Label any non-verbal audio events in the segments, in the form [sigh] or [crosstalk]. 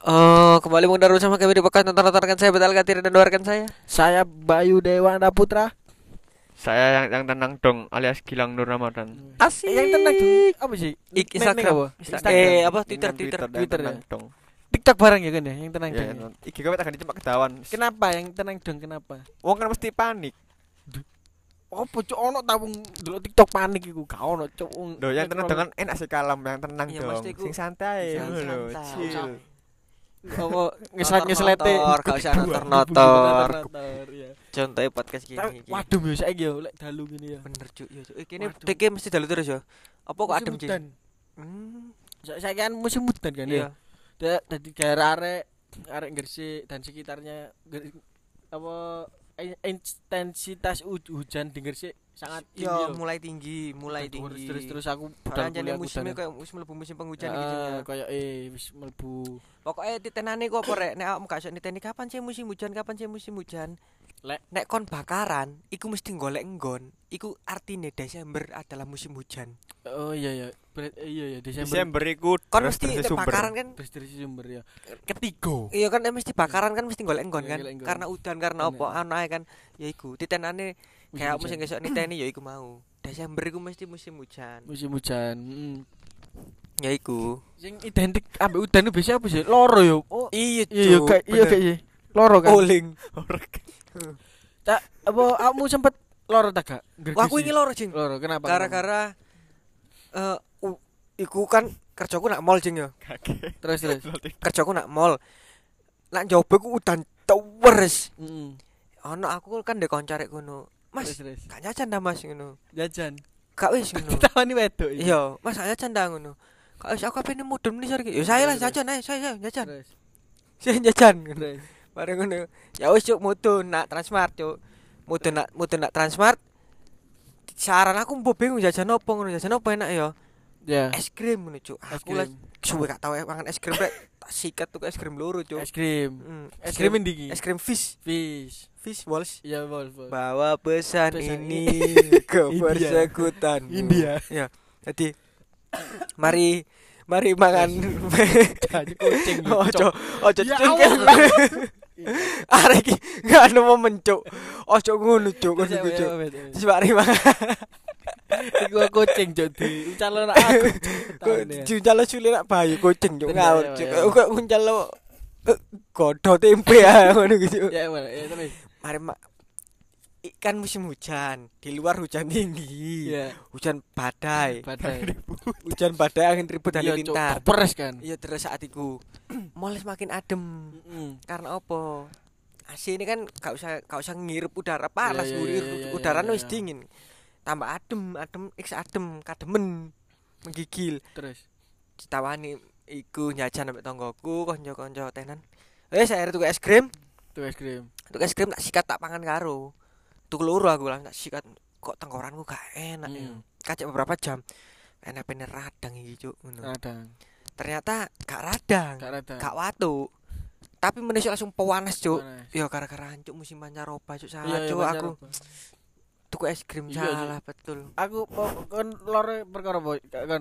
Oh, kembali mengendaru sama kami di podcast nonton nonton saya Betal Katiri dan doakan saya. Saya Bayu Dewana Putra. Saya yang yang tenang dong alias Gilang Nur Ramadan. Asik. Yang tenang tuh apa sih? Ik Instagram. apa? Instagram. Eh, apa Twitter Twitter. yang Twitter tenang ya? dong. TikTok bareng ya kan ya, yang tenang Ya, dong. non- iki kowe tak ganti cuma kedawan. Kenapa yang tenang dong kenapa? Wong kan mesti panik. Apa cuk ono ta wong delok TikTok panik iku gak ono cuk. Loh, yang tenang dengan enak sih kalem, yang tenang Iya, dong. Sing santai, Sing santai. chill. Apa ngeslet-ngeslete. Notor, gak usah notor-notor. Notor, ya. Contohnya podcast gini. Waduh yo saiki yo lek dalu gini ya. Bener cuk, ya cuk. Ini Waduh. DK mesti dalu terus ya. Apa kok adem sih? Hmm, Sa- Saiki kan musim udan kan iya. ya. Da- Dadi daerah arek arek Gresik dan sekitarnya apa intensitas hu- hujan di Gresik sangat tinggi. Yo, mulai tinggi, mulai Terus- tinggi. Terus terus aku Soalnya budal jane kuliah musimnya kayak musim mlebu musim penghujan gitu ya. kayak eh wis mlebu. Pokoknya titenane kok apa rek? Nek awakmu gak iso niteni kapan sih musim hujan, kapan sih musim hujan. Lek Nek kon bakaran, iku mesti golek nggon. Iku artine Desember adalah musim hujan. oh iya ya. Eh, iya ya Desember. Desember iku Kon mesti bakaran kan sumber ya. Ketiga. Iya kan nek mesti bakaran kan mesti golek nggon Iya, kan. Karena udan karena apa anu kan. Ya iku titenane kayak Musim esuk niteni ya iku mau. Desember iku mesti musim hujan. musim hujan. Mm. Ya iku. Sing identik ambek udan biasanya apa sih? Loro yo. Oh, Iya, iya iya kayak iya kayak iya. Loro kan. Oling. Tak apa kamu sempet loro tak gak? Aku ini loro, Jing. loro kenapa? Gara-gara eh u- iku kan kerjaku nak mall, Jing ya. Terus terus. Kerjaku nak mall. Nak njoba ku udan terus. Heeh. Ono aku kan ndek kanca rek ngono. Mas, gak nyacan dah Mas ngono. Jajan. Gak wis ngono. [laughs] Tawani wedok. Iya, Mas gak nyacan dah ngono. Gak wis aku pengen mudun nih sore iki. Ya saya lah jajan ae, saya saya jajan. [laughs] Saya jajan. Bareng ngono. Ya wis cuk mudun nak Transmart cuk. Mudun nak mudun nak Transmart. Saran aku mbok bingung jajan opo ngono, jajan opo enak ya? Ya. Es krim ngono cuk. Aku lah suwe gak tau mangan es krim rek. Tak sikat tuh es krim loro cuk. Es krim. Hmm, Es krim ndi iki? Es krim fish. Fish. Fish balls. Iya, bol, bol. Bawa pesan, Pesan ini [laughs] ke persekutan. India. Ya. Jadi mari mari mangan Jadi [laughs] kucing. ojo ojo Ya cengkel. [laughs] Arek iki gak nemu mencuk. Ojo ngono cuk, ojo cuk. Wis bari mangan. Iku kucing cuk di calon aku. Di calon sule nak bayu kucing cuk ngawur cuk. Kok ngunjal lo eh, godho tempe [laughs] ya ngono gitu. Ya terus. Mari ikan musim hujan, di luar hujan tinggi. Iya. Hujan badai. Badai. Hujan badai angin ribut dan Iya, lintar. Peres kan. Iya terus saat itu [clears throat] mulai semakin adem Heeh. karena apa? AC ini kan gak usah gak usah ngirup udara panas, Iya, iya, ngirup iya, iya, udara iya, wis iya. dingin. Tambah adem, adem, x adem, kademen, menggigil. Terus. Ditawani iku nyajan ambek tonggoku, kanca-kanca tenan. Eh saya tuku es krim, Tuh es krim. tuku es krim tak sikat tak pangan karo. Tuku loro aku lah tak sikat kok tengkoranku gak enak ya. Hmm. Kacek beberapa jam. Enak-enak radang iki cuk ngono. Radang. Ternyata gak radang. Gak radang. gak watu tapi menisuk langsung pewanas cuk ya gara-gara ancuk musim pancaroba cuk Iya, salah iya, cuk pacar aku tuku es krim Iya, salah betul Aku kon lore perkara apa? Gak kan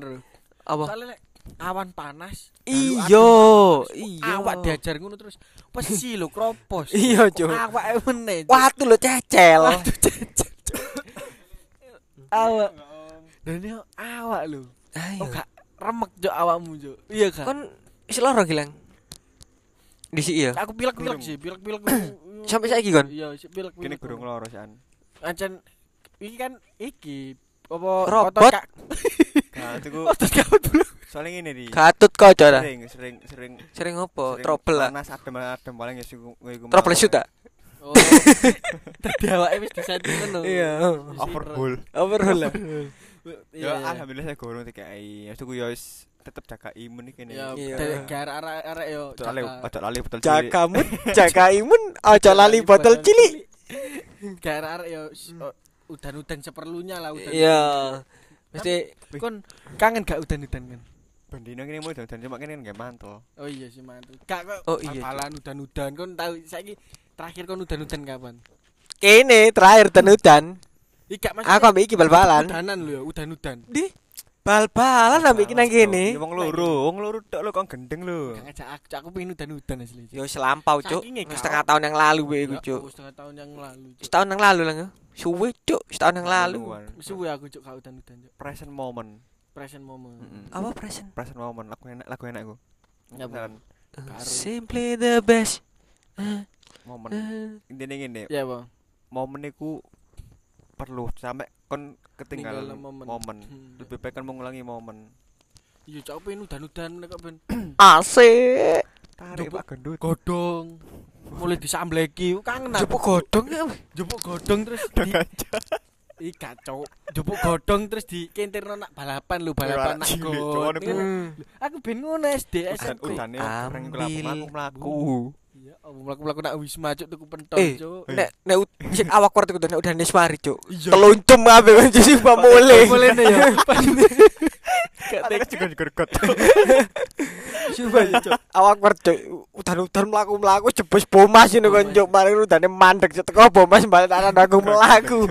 apa Soalnya awan panas. Iyo, iya. Awak diajar ngono terus. Pesi lho kropos. [laughs] Iya, Kok Cuk. Awak meneh. Cuk. watu lo cecel Waduh, cecet, Cuk. Awak. Dan ini awak lho. ayo Oh gak remek cuk awakmu cuk. Iya kan? kon isi loro gilang di sini ya Aku pilek-pilek Gurung. sih, pilek-pilek. [clears throat] Sampai saiki, Kon? Iya, sih pilek-pilek. Kini gurung loro san. Ancen iki kan iki apa Robot. [laughs] Nah, itu ku otot kabut dulu. soalnya ngene di. katut kok cara Sering sering sering sering sering trouble lah Panas adem adem paling ya sih trouble shoot tak Oh. [laughs] Tadi awake wis disetting ngono. Iya. Overhaul. overhaul lah Iya. Ya alhamdulillah saya gurung TKI. Ya itu ku ya wis tetep jaga imun iki Ya, kene. Iya. dari arek-arek yo. Ojo lali, ojo lali betul jaga mood [laughs] jaga imun aja lali botol cilik Gak arek yo s- oh, udan-udan seperlunya lah udan. iya mesti Kon kangen gak udan-udan kan? Bendino kene mau dan cuma kene nggak mantul. Oh iya sih mantul. Gak kok. Oh iya, Hafalan udan-udan kon tahu saiki terakhir kon udan-udan kapan? kene terakhir tenudan Iki gak aku ambek iki bal-balan Udanan lho ya, udan-udan. di Bal-balan ambek iki nang kene. Ya wong loro, wong loro tok lho kok gendeng lho. Gak ngajak aku, Cuk, aku pengen udan-udan asli. Cuk. Yo selampau, Cuk. Saking ngekau. Setengah tahun yang lalu wae iku, Cuk. setengah tahun yang lalu, Cuk. Setahun yang lalu lah. Suwe, Cuk. Setahun yang lalu. Suwe aku cuk gak udan-udan cuk. Present moment. Present moment. Mm-mm. Apa present? Present moment lagu enak, lagu enak aku. Ya, Karo. Simply the best. momen. Eh. Intine ngene, Ya, Bang. momen iku perlu sampai kon ketinggalan momen. momen. Hmm. Lebih baik kan mengulangi momen. Iya, cuk aku pengen udan-udan nek kok ben [clears throat] Asik. tare pak. gendut. Godhong mulai disambleki kangen jupuk godhong jupuk godong terus iki kacau. Jupuk godong terus dikentirno nak balapan lu balapan nak go aku. Ben ngono SD SMP udane nang mlaku Oh, mlaku-mlaku nak wisma cuk tuku pentol eh, cuk. Nek nek sik awak kuwi tuku nek udan neswari cuk. Teluncum [laughs] ape kan sik pamule. Pamule ya. Kate juga gerget. [laughs] Sumpah ya, Cuk. Awak Cuk. Udan-udan mlaku-mlaku jebus bomas ngono kan, Cuk. Mari udane mandek teko bomas balik tangan aku mlaku.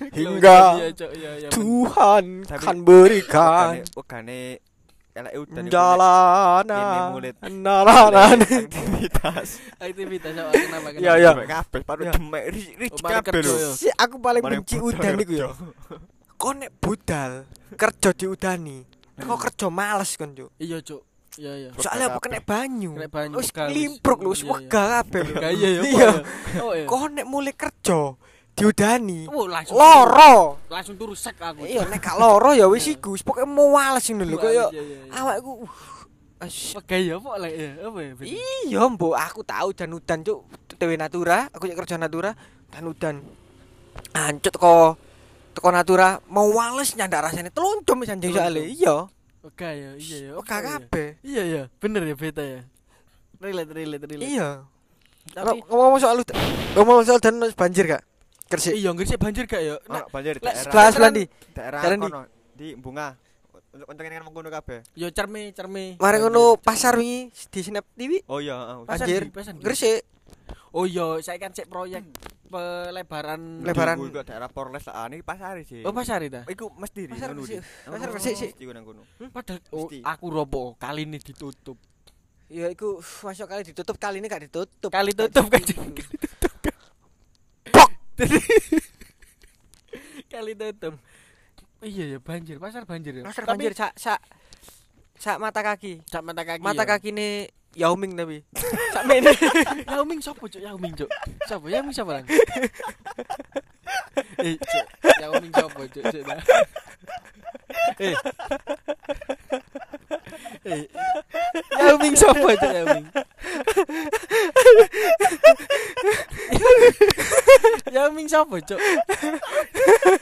Hingga Iya, iya, iya. Tuhan kan berikan Wegane elek udan jalanan. Naranan. aktivitas. Aktivitas apa kenapa kenapa? Iya. Demek kabeh paru Ya. demek Oh, kabeh kerja, lho. ya. Si aku paling benci udan iku ya. kerja. Kok nek budal kerja diudani. Kok kerja males kan, Cuk. Iya, cuk. Iya, iya. Soalnya apa kena banyu. Kena banyu, Wis limpruk lho, wis Iya, iya. wegah kabeh iya ya. Iya. Oh iya. Kok nek mulai kerja diudani. Oh, langsung Loro. langsung turu sek aku. Iya nek gak loro ya wis iku, wis pokoke mau males ngono lho koyo Iya, iya, iya. awakku uh, Oke ya, apa lek ya? Apa ya? Iya, mbok aku tahu dan udan cuk, TW Natura, aku kerja Natura dan udan. Ancut teko teko Natura mau males nyandak rasane teluncum wis anjing soalnya. Iya, Oke ya, iya ya. oke kabeh. Iya ya, bener ya beta ya. Relate, relate, relate. Iya. Tapi ngomong soal udan, ngomong soal dan banjir gak? Gresik. iya sih banjir gak ya? Nah, banjir lek daerah. Sebelah sebelah di. daerah di. kono di bunga. Untuk untuk kan mengkono kabeh. yo cerme, cerme. Mari Banjir, ngono pasar wingi di Snap TV. Oh iya. Pasar Banjir. di, di. Gresik. Oh iya, saya kan cek proyek pelebaran Lebaran. Di Iku daerah Porles lah, ini pasar sih. Oh pasar itu. Iku mesti di Pasar di. Pasar Oh, Gresik sih. mesti nang kono. Padahal oh, aku robo kali ini ditutup. Ya iku masuk kali ditutup kali ini gak ditutup. Kali tutup kan. Pok. [laughs] kali tutup. Iya ya banjir, pasar banjir ya. Pasar banjir sak sak sak mata kaki. sak mata kaki. Mata kaki ini Yao Ming tapi. Sak mene. Yao Ming sapa cuk? Yao Ming cuk. Sapa? Yao Ming sapa lang? eh, cuk. Yao Ming sapa cuk? Cuk. dah. Eh. Eh. Yao Ming sapa cuk Yao Ming? [laughs] Yao Ming sapa cuk? Cuk,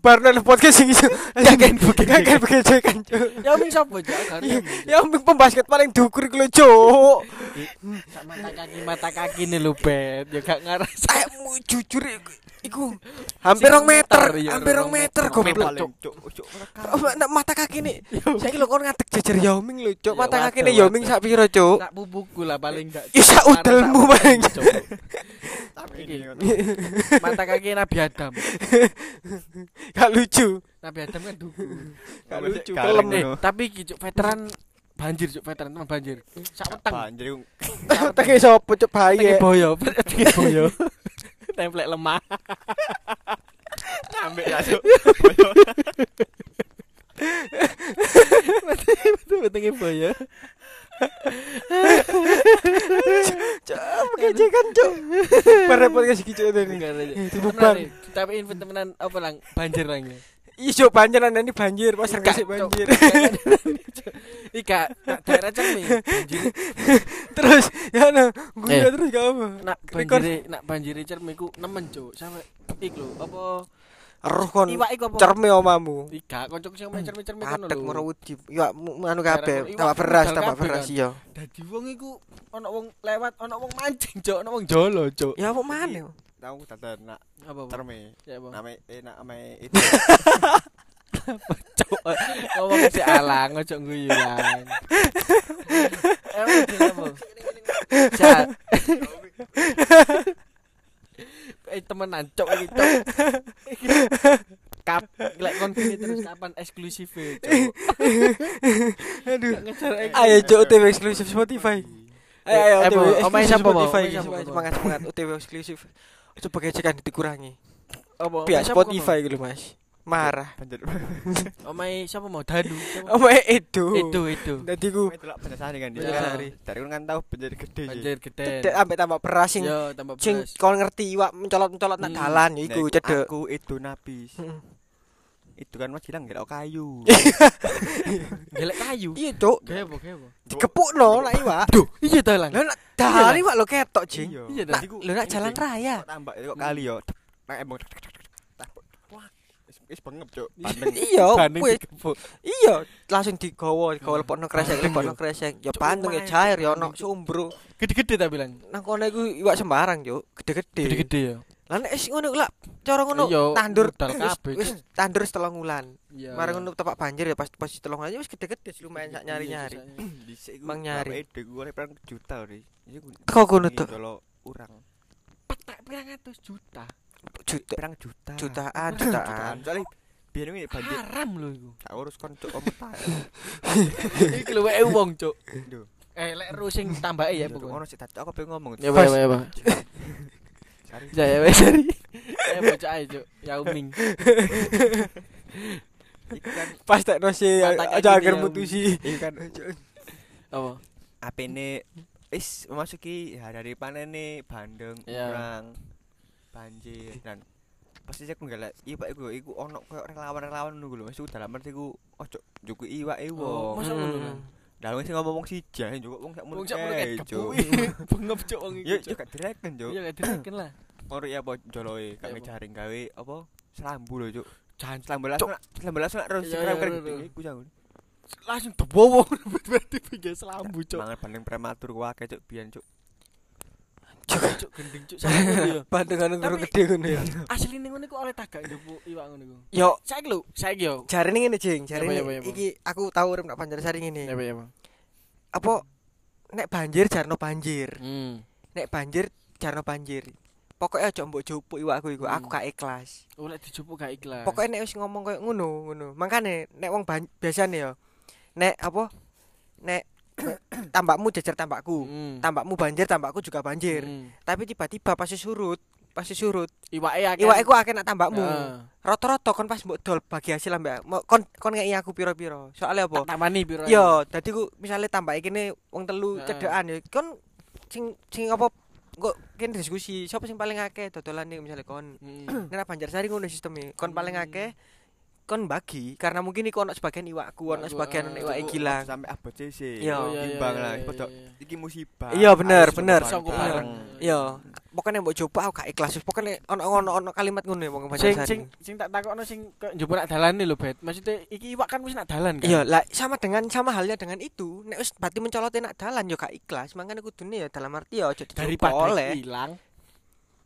dibubarno oleh podcast sing. [laughs] Kakek bukan. Kakek begejekan, Cuk. Yao Ming sapa ngerti Yao Ming. Yao Ming pembasket paling dukur lho, Cuk. Sak mata kaki mata kaki nih lu bet ya gak mau jujur iku, hampir rong meter, iya, hampir rong meter goblok. Cuk, cuk, Oh, mata kaki nih. [laughs] Saiki lho kon ngadeg jejer Yao Ming lho, Cuk. Ya, Mata kaki waduh, nih Yao Ming waduh. sak piro, Cuk? sak bubuku lah paling gak Ya, sak udelmu paling. [laughs] Ini ngono. mata kaki Nabi Adam [laughs] Gak lucu. Nabi Adam kan duku Gak lucu, eh ngono. tapi iki, Cuk, veteran banjir cuk veteran teman banjir sak weteng Banjir Teke sapa, Cuk? Tenge Baye. boyo tenge boyo templek lemah [laughs] ambek ya cuk. betul tenge boyo Cuk, begejekan, Cuk. Cuk. ini. enggak ada Eh, dibubar. Temenan, eh, tapi temenan apa lang banjir lang ya Cuk, banjir ini banjir, [laughs] Gak, Gresik Cuk. banjir. Ika, daerah cermi banjir Terus ya no, gue Eh. terus gak apa. nak banjire nak banjire cermi ku nemen cuk sampe iku lho apa Roh kon cerme omamu. Ika kancaku sing main cermi-cermi kono Adek lho merawudi. Ya mu- anu Daerah kabeh, tambah beras, tambah beras kan. iya. dadi wong iku ana wong lewat ana wong mancing cuk ana wong jolo cuk Ya apa maneh? Tahu dadan nak apa apa terme. ya apa Name eh nak ame [laughs] itu. cuk ngomong si alang ojo guyu lang emang jenenge apa Sa- Eh temenan cok iki cok. Kap lek kon terus kapan eksklusif e cok. Aduh. Ayo cok OTW eksklusif Spotify. Ayo ayo Eh, OTW eksklusif Mo? Spotify. Semangat semangat OTW eksklusif. itu pakai cekan dikurangi apa? Pihak Spotify gitu mas? marah. [laughs] Omai siapa mau? Dadu? Omai itu itu itu nanti ku penasaran kan kan tahu penjara gede penjara gede. Sampai tambah perasing tambah peras kau ngerti iwak mencolot mencolot nak hmm. dalan iku cedek. aku itu napis hmm. Itu kan mas bilang gelok kayu. [laughs] Gelek kayu. Iya cok. Gawe apa gawe apa? Dikepukno nak iwak. Duh, iya dalan. Lah nak dalan iwak lo ketok jing. Iya. Nak dan lo nak jalan raya. Tambah itu kok kali yo. Nah emang Wis bengep, Cuk. [laughs] Bandeng. Iya, dikepuk. Iya, langsung digawa, digawa lepokno kresek, lepokno kresek. Ya Cuk, pandeng ya cair ya ono sumbro. Gede-gede ta bilang. Nang kono iku iwak sembarang, Cuk. Gede-gede. Gede-gede ya. Lah nek wis ngono lah, cara ngono Iya, tandur wis- kabeh, Wis tandur setelah wulan. Iya. Marang ngono tepak banjir ya pas pas setelah wulan ya wis gede-gede lumayan sak nyari-nyari. Dhisik iku Mang nyari. bapak Ede gue perang juta ori. Kok ngono tuh? Kalau urang Petak pirang atus juta. Juta perang juta. jutaan, Jutaan. Soalnya biar ini banjir. Haram lho iku. Tak urus kon cuk omet ta. [laughs] Iki wae wong, Cuk. Eh lek ru sing tambahe ya Ono pokoknya. sih tak aku pengen ngomong. Ya. Ya ya wae sari. [laughs] Eh bocah ae, Cuk. Yao Ming. [laughs] Pas tak nosi kayak aja agar ya, mutusi. iku kan [laughs] Apa? apene wis memasuki hari panen nih bandeng Iya. urang banjir dan pasti aku nggak iwak iku iku ono koyo relawan-relawan nunggu lho wis dalam arti iku ojo njuku iwak e Oh, wong dalam sing ngomong siji ae njuk wong sak Wong mun sak mulai kae kayak cuk kepu. Bengep Cuk wong ya iku. yo gak direken cuk Iya gak direken lah. ora ya apa joloe Ya kak ngejaring gawe apa selambu lho cuk Jangan selambu lah selambu lah terus keren iya, keren iya, iya. iku jangan langsung debowo berarti pinggir selambu cuk mangan bandeng prematur ku akeh cuk biyen cuk cuk gending cuk Pandangan Tapi- gede ngono ya. [laughs] asli ning ngene ku oleh tagak njupuk iwak ngono ku Yo, saiki lho saiki yo jare ngene jing, jare Apa, ini- apa, apa? iki aku tahu urip nak Banjarsari ngene. ya ya Apa nek banjir jarno banjir. hmm Nek banjir jarno banjir. Pokoknya aja mbok jupuk iwakku iku, aku Hmm. gak ikhlas. oleh dijupuk gak ikhlas Pokoknya nek wis ngomong koyo ngono, ngono. Makane nek wong biasane ya. Nek apa? Nek [clears throat] tambakmu jajar tambakku. hmm. Tambakmu banjir, tambakku juga banjir. Hmm. Tapi tiba-tiba pas surut, pas surut, iwake akeh iwak iku akeh nak tambakmu. Heeh. Rata-rata kon pas mbok dol bagi hasil ambek kon kon ngeki aku piro-piro. Soalnya apa? tak tamani piro Yo, dadi ku misale tambah kene wong telu Heeh. cedekan ya. Kon sing sing apa kok kene diskusi sapa sing paling akeh dodolane misale kon. Hmm. [clears throat] Nek Banjarsari ngono sisteme. Kon paling Hmm. akeh kon bagi karena mungkin iku ono sebagian iwakku, ono sebagian ah. iwak Cuk, gilang. sampai abot CC Iya. Oh, iya, imbang iya, lah Padha- iya. iki musibah Iya, bener, bener. Iya. Pokoknya mbok coba aku gak ikhlas. Pokoknya ono ono ono kalimat ngono ya wong sing sing sing tak takokno sing njupuk nak dalane lho bet maksudnya iki iwak kan wis nak dalan kan Iya, lah sama dengan sama halnya dengan itu. Nek wis berarti mencolote nak dalan yo gak ikhlas. Makanya kudune ya dalam arti ya aja dicoba daripada oleh.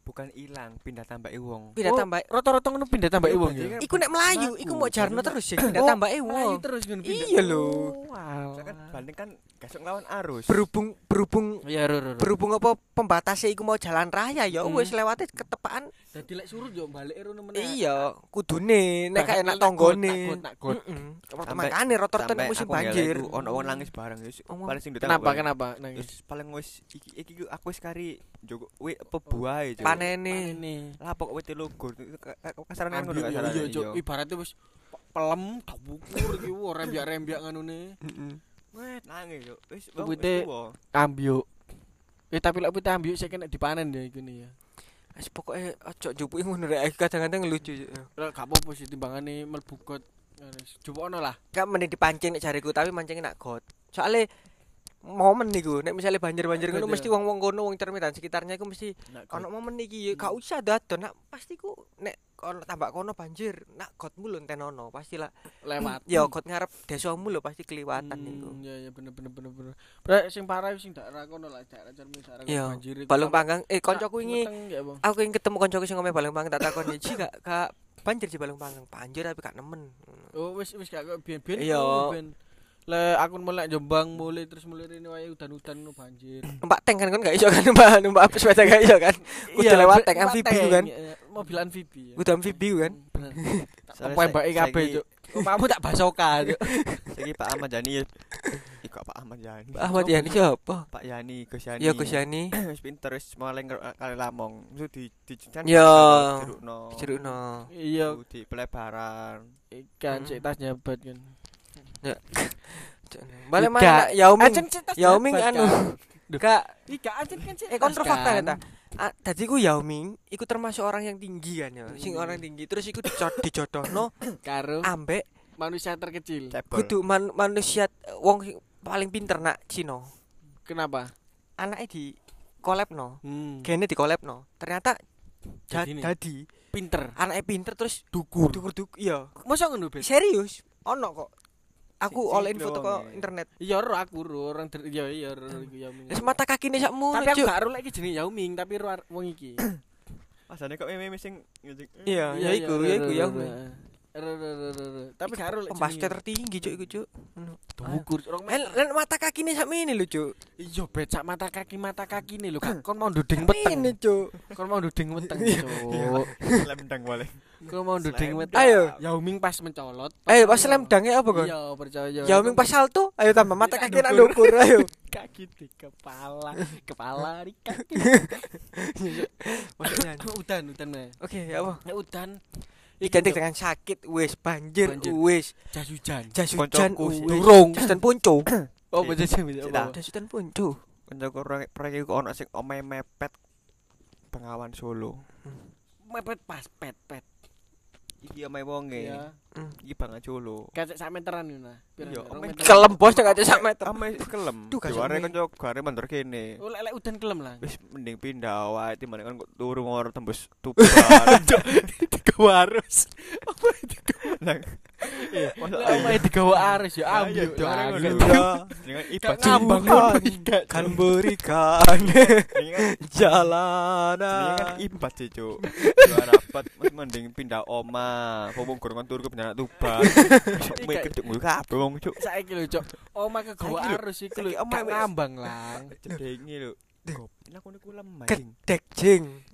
Hilang bukan ilang pindah tambah wong Pindah Oh, tambah rata-rata ngono pindah tambah Iya, wong ya kan Iku nek melayu, iku mau jarno terus ya, pindah Oh, tambah wong. terus ngono pindah. Iya lho. Wow. Kan banding kan gasuk lawan arus Berhubung berhubung ro, ro, ro. berhubung apa pembatasnya iku mau jalan raya ya Hmm. wis lewate ketepaan. Dadi lek surut yo balik rono meneh. Iya, kudune nek kayak nak tanggone. Makane rata-rata musim banjir. ono wong nangis bareng wis Oh, paling sing Kenapa kenapa nangis? wis paling wis iki iki ku aku wis kari jogo we apa buah Panene. Ini. lapok wit logo kasaran kan ngono yo kasarane, iya, Cuk. iya. Ibaratnya wis pelem tabukur iki wo rembiak-rembiak nganune. Heeh. Wet, nangis yo wis Wite- wis tuwa. ambyuk. Eh tapi lek putih ambyuk sik kena dipanen ya iku nih ya. Wis pokoke aja jupuki ngono rek kadang-kadang lucu. Lek gak apa-apa sih timbangane mlebu got. Jupukno lah. Gak mending dipancing nek jariku tapi mancingnya nak got. Soale momen niku nek misalnya banjir-banjir ngono mesti wong-wong kono wong termitan sekitarnya iku mesti ono momen iki gak usah dadon nak pasti ku nek ono tambak kono banjir nak gotmu lho tenono pasti lah lewat. [clears throat] ya got ngarep desamu lho pasti keliwatan niku Hmm, Iya iya bener bener bener bener. Bre sing parah sing daerah kono lah daerah cermin daerah banjir. iku balung panggang eh koncoku ya, Bang. aku ingin ketemu koncoku sing ngomong balung panggang tak takon ji gak gak banjir di balung panggang banjir tapi gak nemen Oh wis wis gak ben-ben. Iya. Le aku mulai Jombang mulai terus mulai ini wae udan-udan nu banjir. Numpak tank kan kan gak iso kan [laughs] numpak numpak sepeda gak iso kan. Kudu lewat tank lewat amfibi tank, kan. iya, Mobil amfibi. ya. Kudu amfibi kan. Bener. [laughs] Mbake saya- kabeh, saiki- Cuk. Kamu tak basoka, Cuk. [laughs] Saiki Pak Ahmad Yani ya. Ih, kok Pak Ahmad Yani. Ahmad Yani siapa? Pak Yani, Gus Yani. Ya Gus Yani. [clears throat] wis pinter wis maling kali lamong. Mesti di di kan Ya. jerukno. Jerukno. Iya, di pelebaran. ikan sik tas nyabat kan. Balik mana Yao Ming. Yao Ming anu. Kak. Kak, Ika ancen kan sik eh tas, kontrol fakta ya ta. Ah, Tadi ku Yao Ming iku termasuk orang yang tinggi kan ya. Sing orang tinggi terus iku dijodohno [coughs] karo ambek manusia terkecil. Kudu man, manusia wong paling pinter nak Cina. Kenapa? Anaknya di collab no. Hmm. Gene di collab no. Ternyata ja- Jadi dadi Pinter. anaknya pinter terus Dukur. dukur dukur iya. Masa ngono? Serius? Ono kok. Aku info teko doang ya. internet. Iya, ro aku ro orang iya iya ro ro iku Ming. Wis mata kakine sakmu. Tapi aku gak ro lagi jenenge Yao Ming, tapi ro wong iki. [coughs] Asane kok meme sing. Iya, ya iku, ya iku ro. Tapi gak ro lek tertinggi cuk iku cuk. Dukur. Orang lan mata kakine sakmene lho cuk. Iya, becak mata kaki mata kaki nih lho. Kon mau nduding weteng. Ini cuk. Kon mau nduding weteng, Cuk. Lembang boleh. Kon mau nduding Slam weteng. Ayo. Yao Ming pas mencolot. Ayo pas slam dunk apa kon? Iya, percaya. Yao Ming pas salto, ayo tambah mata kaki nak ndukur ayo. [laughs] kaki di kepala, kepala di kaki. [laughs] Maksudnya. [coughs] udan, udan meh. Oke, ya apa? Ya udan. Diganti dengan sakit, wis banjir, wis jas hujan. jas hujan, Durung. jas dan puncu. [coughs] Oh, baca sih. Jas dan puncu. Kancaku proyek proyek iku ono sing omahe mepet Bengawan Solo. Mepet pas pet pet. Iki omahe wonge. Ya. Iki Bengawan Solo. Kayak sak meteran yo nah. Iya, meter. Kelem bos gak sak meter. Omahe kelem. Duh, kanca gare mandor kene. Oh, lek udan kelem lah. Wis mending pindah wae timbang kan turu ngor tembus tuban. [laughs] Digawa arus. Nang. Iya, masa Lek omahe digawa arus ya iya, ambil. lah. ngono. Iya. Dengan ngono iki. kan berikan Dengan jalanan. kan ibat sih, Cuk. Dua rapat mending pindah oma. Pomong gorongan turu ke bencana tuban. Iya. mikir cuk kabeh wong, Cuk. Saiki lho, Cok. Omah kegawa Saiki lho, arus iku saiki lho. omah ngambang lah. Cedengi lho. Ini aku niku lemah. Gedek jing.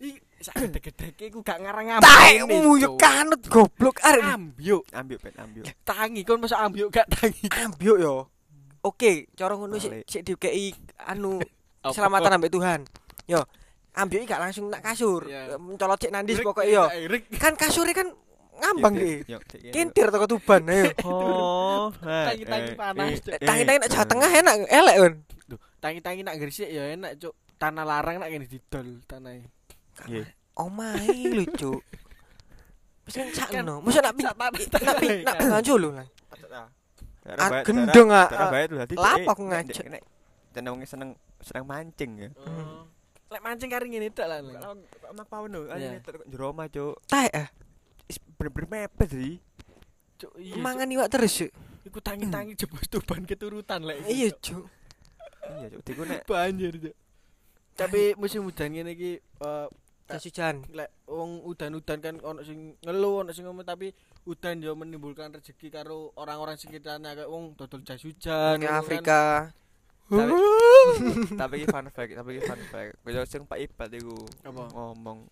Sak gede-gede iku gak ngarang Tai ngambang. muyuk kanut goblok arek. Ambyuk. Ambil pen ambil. Tangi kon masa ambyuk gak tangi. Ambyuk yo. Oke, cara ngono sik sik dikei anu keselamatan ambek Tuhan. Yo, ambyuk gak langsung nak kasur. Mencolot cek nandis pokoknya yo. Kan kasure kan ngambang ini, Kintir toko Tuban ayo. [laughs] Oh, Tangi-tangi panas, Cuk. Tangi-tangi nak Jawa Tengah enak elek kan. Tangi-tangi nak gresik ya enak, Cuk. Tanah larang nak kene didol tanah. Iya. Omahe lho, Cuk. [laughs] Wis kan sakno. Masa nak nak ping nak ngancul lho lah. Ah, gendeng, ah. cek, aku ngajak. nek- wong seneng seneng mancing ya. Oh. Lek mancing kari ngene tok lah. Sama pawen lho, ayo tek jero omah, Cuk. Taek ah. Bener-bener mepet sih. Cuk, iya. Mangan iwak terus, Cuk. Iku tangi-tangi jebus tuban keturutan lek. Iya, Cuk. Iya, Cuk. Diku nek banjir, Cuk. Tapi musim hujan ngene iki eh, Jas hujan. lek wong udan-udan kan ono sing ngeluh, ono sing ngomong tapi udan yo menimbulkan rezeki karo orang-orang sekitarnya kayak wong dodol jas hujan Ke. Afrika. tapi [laughs] tapi fun fact, tapi fun fact. Kaya sing Pak Ibat iku ngomong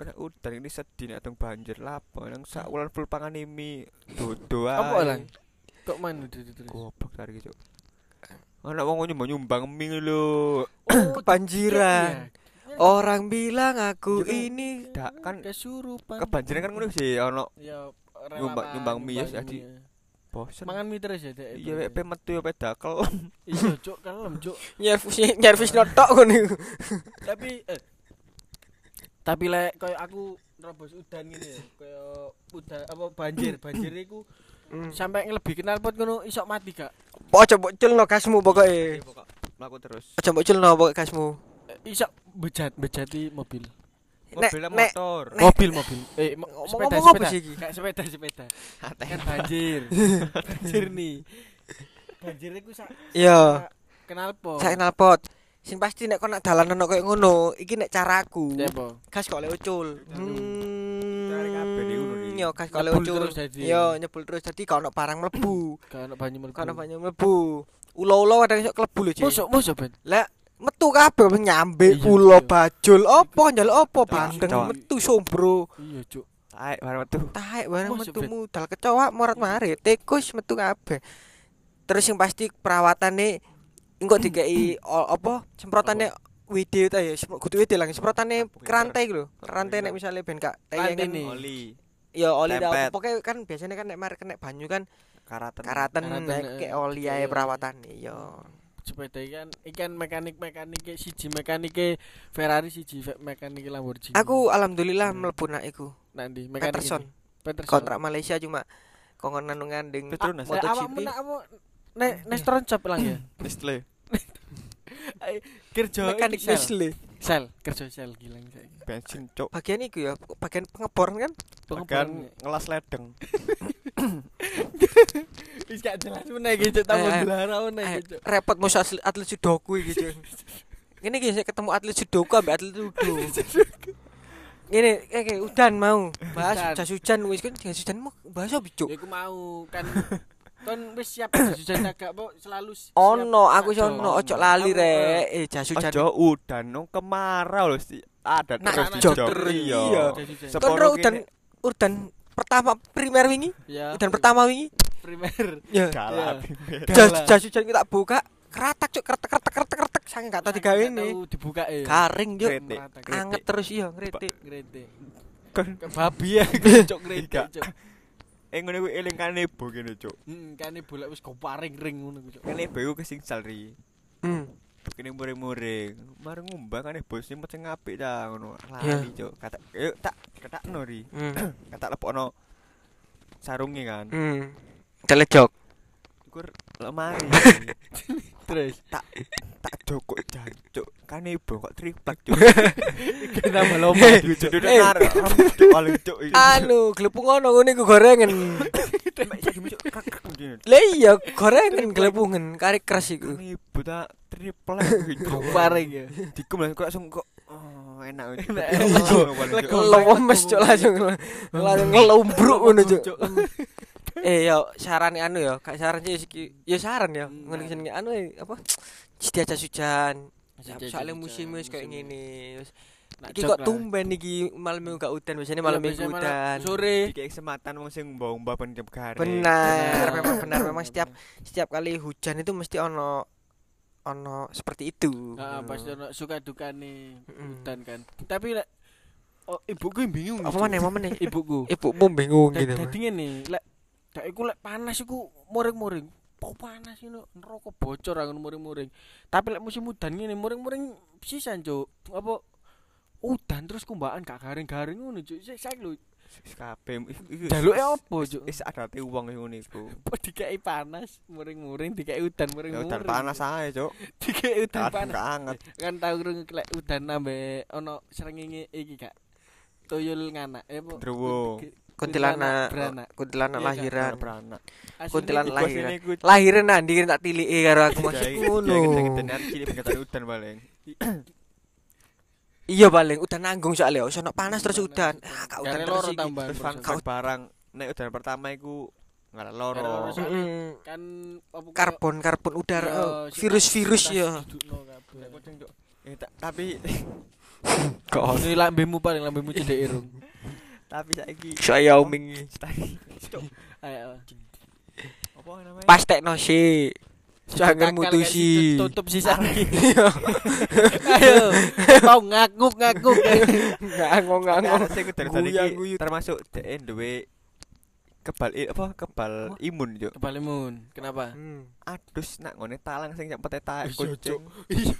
kena udan ini sedih nek banjir lapo nang sak wulan full pangan mie dodo ae. Apa lang? Kok main itu itu. Goblok tarik Cuk. Anak wong nyumbang-nyumbang mie lho. Oh, Kebanjiran. Orang bilang aku Juga- ini Dak kan kesurupan. kebanjiran kan ngono sih ono Ya Nyumbang- nyumbang mie ya, nyumbang jadi mie. bosen. mangan mie terus ya, Dek. Iya wek metu ya pe dakel. Iya, Cuk, kalem, Cuk. [laughs] nyervis nyervis notok ngono. Tapi eh tapi lek koyo aku nerobos udan ngene ya, koyo udan apa banjir, [clears throat] banjir iku Hmm. sampai lebih kenal pot ngono iso mati gak? Ojo mbok culno gasmu pokoke. Mlaku terus. Ojo mbok culno pokoke gasmu. Eh, Iso bejat bejati mobil. Nek motor. Nek- Mobil mobil. Eh mo- sepeda ngomong sepeda. sih? Kayak sepeda sepeda. [laughs] Kan banjir. [laughs] banjir nih. Banjir iku sak Iya, kenal pot. saya kenal pot. Sing pasti nek kon nak dalan ono koyo ngono, iki nek caraku. Gas kok lek ucul. Yo kas kalau Nyebul ucul. terus dadi. Yo nyebul terus dadi gak ono barang mlebu. Gak ono banyu mlebu. Gak ono banyu mlebu. Ulo-ulo kadang iso klebu lho. Mosok mosok ben. Lah metu kabeh nyambe Iya, ulo bajul opo njaluk opo bandeng metu sombro. Iya, Cuk. Taek bareng metu. Taek bareng metu Ben? mudal kecoa morat mari tikus metu kabeh. Terus yang pasti perawatane engko dikei o- apa semprotane WD ta ya semprot kudu WD lang semprotane kerantai lho rantai nek misalnya ben gak nih. Oli. ya oli dah pokoknya kan biasanya kan nek mari kena banyu kan Karaten. karatan Karaten, nek eh, kayak oli ae iya. perawatan ya sepeda ikan ikan mekanik mekanik siji mekanik Ferrari siji mekanik Lamborghini aku alhamdulillah mlebu nak iku nanti mekanik Peterson ini. Peterson kontrak Malaysia cuma kongkon nanu ngandeng Petronas. MotoGP apa nek Nestron cap lang ya Nestle. Kerja mekanik iki sel. Sel kerja sel saya. Bensin cok. bagian iku ya bagian pengeboran kan? Bahkan ngelas ledeng. [laughs] wis gak jelas meneh gitu tambah Eh, eh. belara meneh Eh, gitu repot musuh atlet, atlet sudoku iki gitu ini guys saya ketemu atlet sudoku ambek atlet judo ini kayak udan mau. Bahas jas hujan wis kan jas hujan mau bahas apa cuk? Ya aku mau kan [laughs] Kon wis siap [coughs] jajan dagak, Bu. Selalu. Ono, aku iso ono, ojo lali rek. Eh, jasu jan. Ojo udan nang kemarau lho. Ada terus di yo. Iya. Sepono udan udan pertama primer wingi. Udan pertama wingi. Primer. Ya. Galap. Jasu jan kita buka. Keratak cuk, keretek keretek keretek keretek sange gak tau digawe ini. Dibuka e. Garing yo. Anget terus yo, ngritik. Ngritik. Kan babi ya, [laughs] cuk ngritik cuk. Eh ngene kuwi eling kanebo kene cuk. Hmm, kane bolak wis goparing ring ngono ku, cok. Kanebo iku kesingsal ri. hmm Begini muring-muring. Mari ngumbah kan bos sing apik ta ngono. Lali cuk. Kata yuk tak ketakno ri. hmm [clears throat] Kata lepokno sarunge kan. hmm telejok Iku lemari. [laughs] Terus tak tak jokok jancuk. Kanebo kok triplek cuk. [laughs] Jujur Eh. narik rambut cuk paling cuk. anu glepung ngono ngene iku gorengan ngene. lah iya gorengan glepungan kari keras iku Kanebo tak triplek. [laughs] Goparing ya. Dikum langsung kok langsung kok oh, enak. Enak. Lemes cuk langsung langsung ngelumbruk ngono cuk eh yo saran anu yo gak saran sih yo saran yo Hmm, jenenge anu apa Jadi aja hujan aja soalnya musim wis kayak ngene wis iki kok tumben iki malam minggu gak udan biasanya malam Iya, minggu malam udan Sore. Dikei kesempatan wong sing mbah-mbah ben jam garing. benar Benar. memang benar memang setiap setiap kali hujan itu mesti ono ono seperti itu Heeh, pas ono suka dukane Mm-mm. hutan kan. Tapi lek oh, ibuku bingung. apa Cok. mana apa mana Ibuku. ibumu bingung gitu Dadi ngene, lek iku lek panas iku muring-muring. Kok panas ini neraka bocor angon muring-muring. Tapi lek musim udan ngene muring-muring sisan, Cuk. Apa udan terus kumbaan gak garing-garing ngono, Cuk. Sik sak lho. Kabeh Jaluke opo, Cuk? Wis adate wong ngono iku. Apa dikei panas, muring-muring dikei udan Ya muring-muring. udan panas ae, Cuk. dikei udan panas. gak anget. Kan tau krungu lek udan nambe ono srengenge iki gak. Tuyul nganak, eh apa? Ndrowo. kuntilanak beranak. kuntilanak Iya, lahiran. kuntilanak. Lahiran. lahiran nanti kan tak tilike karo aku maksud ngono udan paling. [clears throat] iya paling. Udan nanggung soalnya. Ono panas terus udan. Ah gak udan Gare terus iki. barang. Nek udan pertama iku Gare loro. kan karbon karbon udara. Iya, oh, virus-virus ya tapi [laughs] kok Ini lambemu paling lambemu cedek irung. [laughs] tapi saiki Stop. Ayo. Apa namanya? pas teknosi jangan Kakal mutusi Tutup sisa. [laughs] [laughs] Ayo. Mau ngakuk ngakuk. iki guyut. termasuk duwe kebal i- apa kebal imun yo. Kebalimun. Kenapa? Hmm. Adus nak ngone talang sing cepet taek Iya, kucing.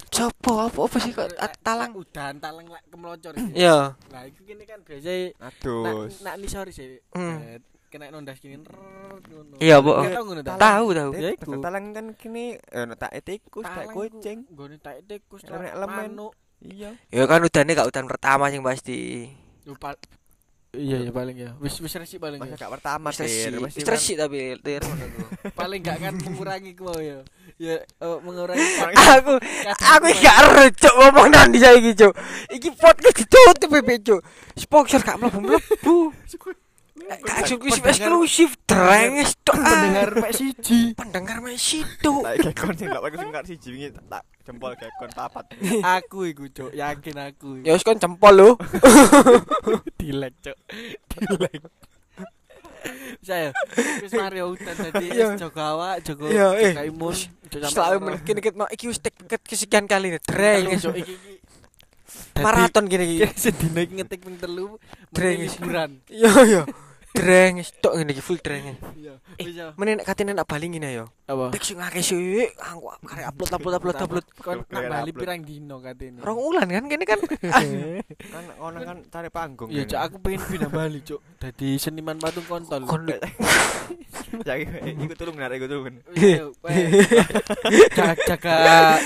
Copo apa apa sih kok talang Udan talang lek kemelocor. iki. ya Nah, itu gini kan biasa Adus. nak nisor sih. Hmm. Eh, Kena nondas ngono. Iya, Bu. Tahu tahu Ya iku. talang kan kini eh tak tikus, tak Talang kucing. Nggone tak tikus Elemen- tak elemen. manuk. Iya. ya kan udannya gak udan pertama sing pasti. Iya ya paling ya. Wis wis resik paling Masa ya. gak pertama Wis resik. Wis kan- resik tapi tir [laughs] Paling gak kan mengurangi ku ya. Ya eh, mengurangi [laughs] aku aku gak recuk ngomong nanti saiki cuk. Iki podcast ditutup piye cuk. Sponsor gak mlebu mlebu [laughs] Gak eksklusif eksklusif drenges tok. pendengar mek siji pendengar Messi tuh. Tak gekon sing tak sing siji wingi tak jempol gekon papat. [laughs] aku iku cuk yakin aku Ya wis kon jempol lho. [laughs] dilek cuk dilek saya wis Mario udan dadi Iya. wis jaga awak jaga Iya, eh. jaga imun Selalu menit ket mau iki wis tek kesekian kali drenges. cuk iki Maraton gini iki. sedina ngetik ping telu Drenges. liburan Yo yo. Drenges tok ngene iki full drenges. iya bisa Meneh nek katene nak bali ngene yo. apa Tek sing akeh sih. Aku karek upload upload upload upload. kon nak bali pirang dino katene Rong ulan kan kene kan. [laughs] Kan ono kan cari panggung. Iya, Cuk, aku pengen pindah Bali, Cuk. Dadi seniman patung kontol. Kon Ya ikut tulung nar ikut tulung. Jaga, jaga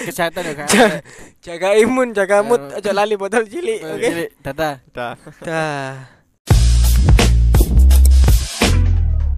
kesehatan ya, Kak. Ja- jaga imun, jaga mood, Ya. aja lali botol cilik, Oke. oke? Data. Dah. Dah.